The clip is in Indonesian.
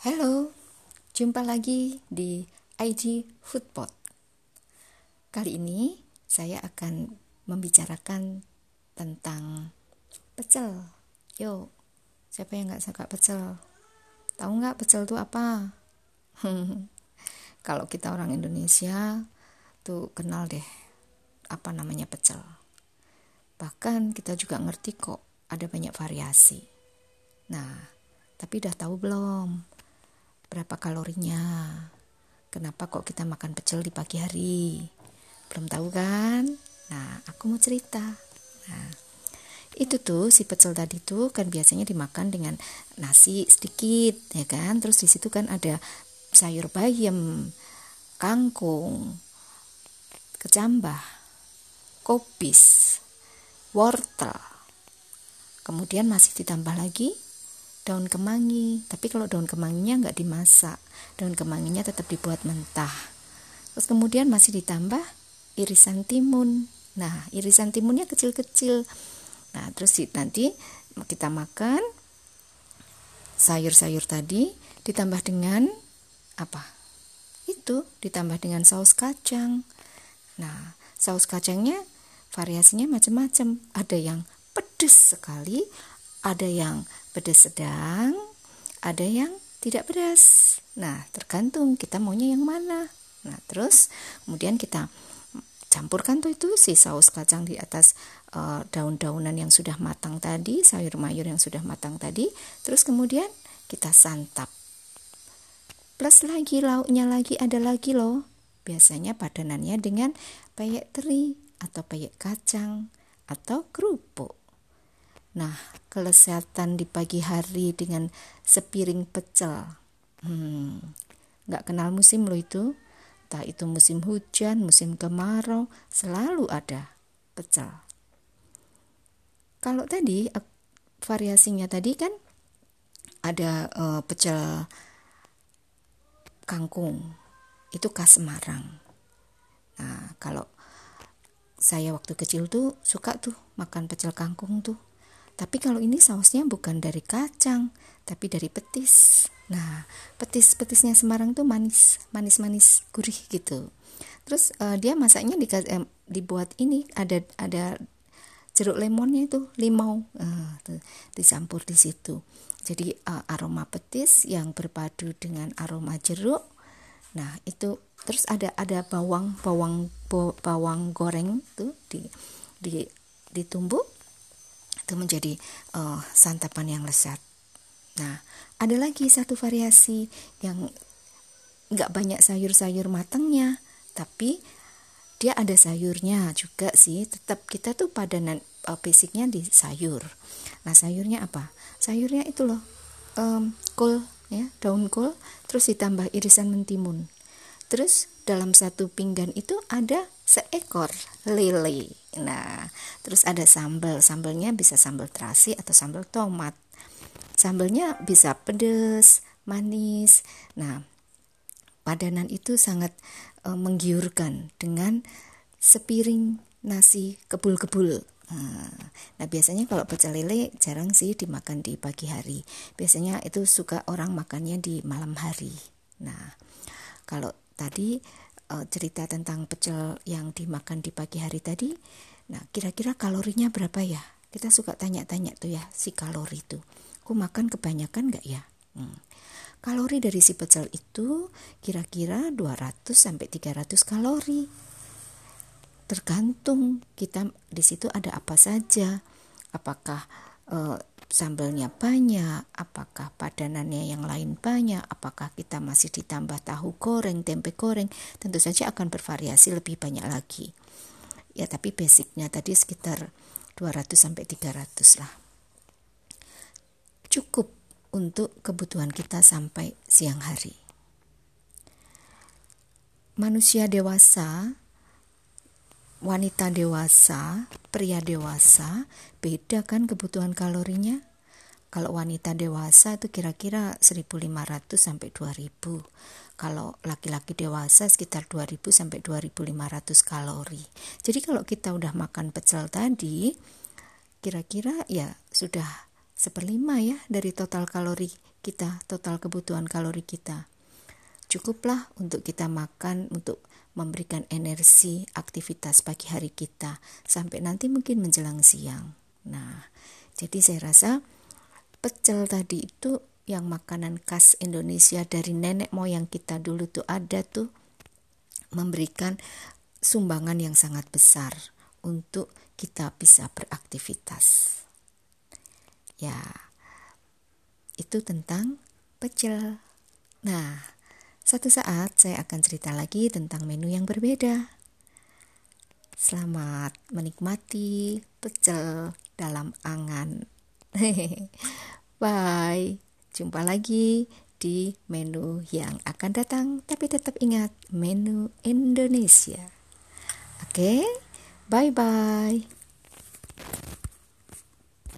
Halo, jumpa lagi di IG Foodpot. Kali ini saya akan membicarakan tentang pecel. Yo, siapa yang nggak suka pecel? Tahu nggak pecel itu apa? Kalau kita orang Indonesia tuh kenal deh apa namanya pecel. Bahkan kita juga ngerti kok ada banyak variasi. Nah, tapi udah tahu belum berapa kalorinya. Kenapa kok kita makan pecel di pagi hari? Belum tahu kan? Nah, aku mau cerita. Nah, itu tuh si pecel tadi tuh kan biasanya dimakan dengan nasi sedikit, ya kan? Terus di situ kan ada sayur bayam, kangkung, kecambah, kopis, wortel. Kemudian masih ditambah lagi daun kemangi. Tapi kalau daun kemanginya nggak dimasak daun kemanginya tetap dibuat mentah. Terus kemudian masih ditambah irisan timun. Nah irisan timunnya kecil-kecil. Nah terus nanti kita makan sayur-sayur tadi ditambah dengan apa? Itu ditambah dengan saus kacang. Nah saus kacangnya variasinya macam-macam. Ada yang pedes sekali ada yang pedas sedang, ada yang tidak pedas. Nah, tergantung kita maunya yang mana. Nah, terus kemudian kita campurkan tuh itu si saus kacang di atas uh, daun-daunan yang sudah matang tadi, sayur mayur yang sudah matang tadi, terus kemudian kita santap. Plus lagi lauknya lagi ada lagi loh. Biasanya padanannya dengan peyek teri atau peyek kacang atau kerupuk. Nah, kelesatan di pagi hari dengan sepiring pecel. Hmm, nggak kenal musim lo itu. Entah itu musim hujan, musim kemarau, selalu ada pecel. Kalau tadi variasinya tadi kan ada uh, pecel kangkung, itu khas Semarang. Nah, kalau saya waktu kecil tuh suka tuh makan pecel kangkung tuh tapi kalau ini sausnya bukan dari kacang, tapi dari petis. Nah, petis-petisnya Semarang tuh manis, manis-manis gurih gitu. Terus uh, dia masaknya di, eh, dibuat ini ada ada jeruk lemonnya itu limau uh, tuh, dicampur di situ. Jadi uh, aroma petis yang berpadu dengan aroma jeruk. Nah, itu terus ada ada bawang bawang bawang goreng tuh di di ditumbuk itu menjadi uh, santapan yang lezat. Nah, ada lagi satu variasi yang nggak banyak sayur-sayur matangnya, tapi dia ada sayurnya juga sih. Tetap kita tuh padanan uh, basicnya di sayur. Nah, sayurnya apa? Sayurnya itu loh, um, kol ya, daun kol, terus ditambah irisan mentimun. Terus dalam satu pinggan itu ada seekor lele. Nah, terus ada sambal. Sambalnya bisa sambal terasi atau sambal tomat. Sambalnya bisa pedas, manis. Nah, padanan itu sangat e, menggiurkan dengan sepiring nasi kebul-kebul. Nah, biasanya kalau pecel lele jarang sih dimakan di pagi hari. Biasanya itu suka orang makannya di malam hari. Nah, kalau tadi uh, cerita tentang pecel yang dimakan di pagi hari tadi, nah kira-kira kalorinya berapa ya? Kita suka tanya-tanya tuh ya si kalori itu. Aku makan kebanyakan nggak ya? Hmm. Kalori dari si pecel itu kira-kira 200 sampai 300 kalori. Tergantung kita di situ ada apa saja. Apakah uh, sambalnya banyak, apakah padanannya yang lain banyak, apakah kita masih ditambah tahu goreng, tempe goreng, tentu saja akan bervariasi lebih banyak lagi. Ya, tapi basicnya tadi sekitar 200 sampai 300 lah. Cukup untuk kebutuhan kita sampai siang hari. Manusia dewasa wanita dewasa, pria dewasa, beda kan kebutuhan kalorinya? Kalau wanita dewasa itu kira-kira 1500 sampai 2000. Kalau laki-laki dewasa sekitar 2000 sampai 2500 kalori. Jadi kalau kita udah makan pecel tadi, kira-kira ya sudah seperlima ya dari total kalori kita, total kebutuhan kalori kita. Cukuplah untuk kita makan untuk memberikan energi aktivitas pagi hari kita sampai nanti mungkin menjelang siang. Nah, jadi saya rasa pecel tadi itu yang makanan khas Indonesia dari nenek moyang kita dulu tuh ada tuh memberikan sumbangan yang sangat besar untuk kita bisa beraktivitas. Ya, itu tentang pecel. Nah, satu saat saya akan cerita lagi tentang menu yang berbeda. Selamat menikmati pecel dalam angan. Bye. Jumpa lagi di menu yang akan datang, tapi tetap ingat menu Indonesia. Oke, okay? bye bye.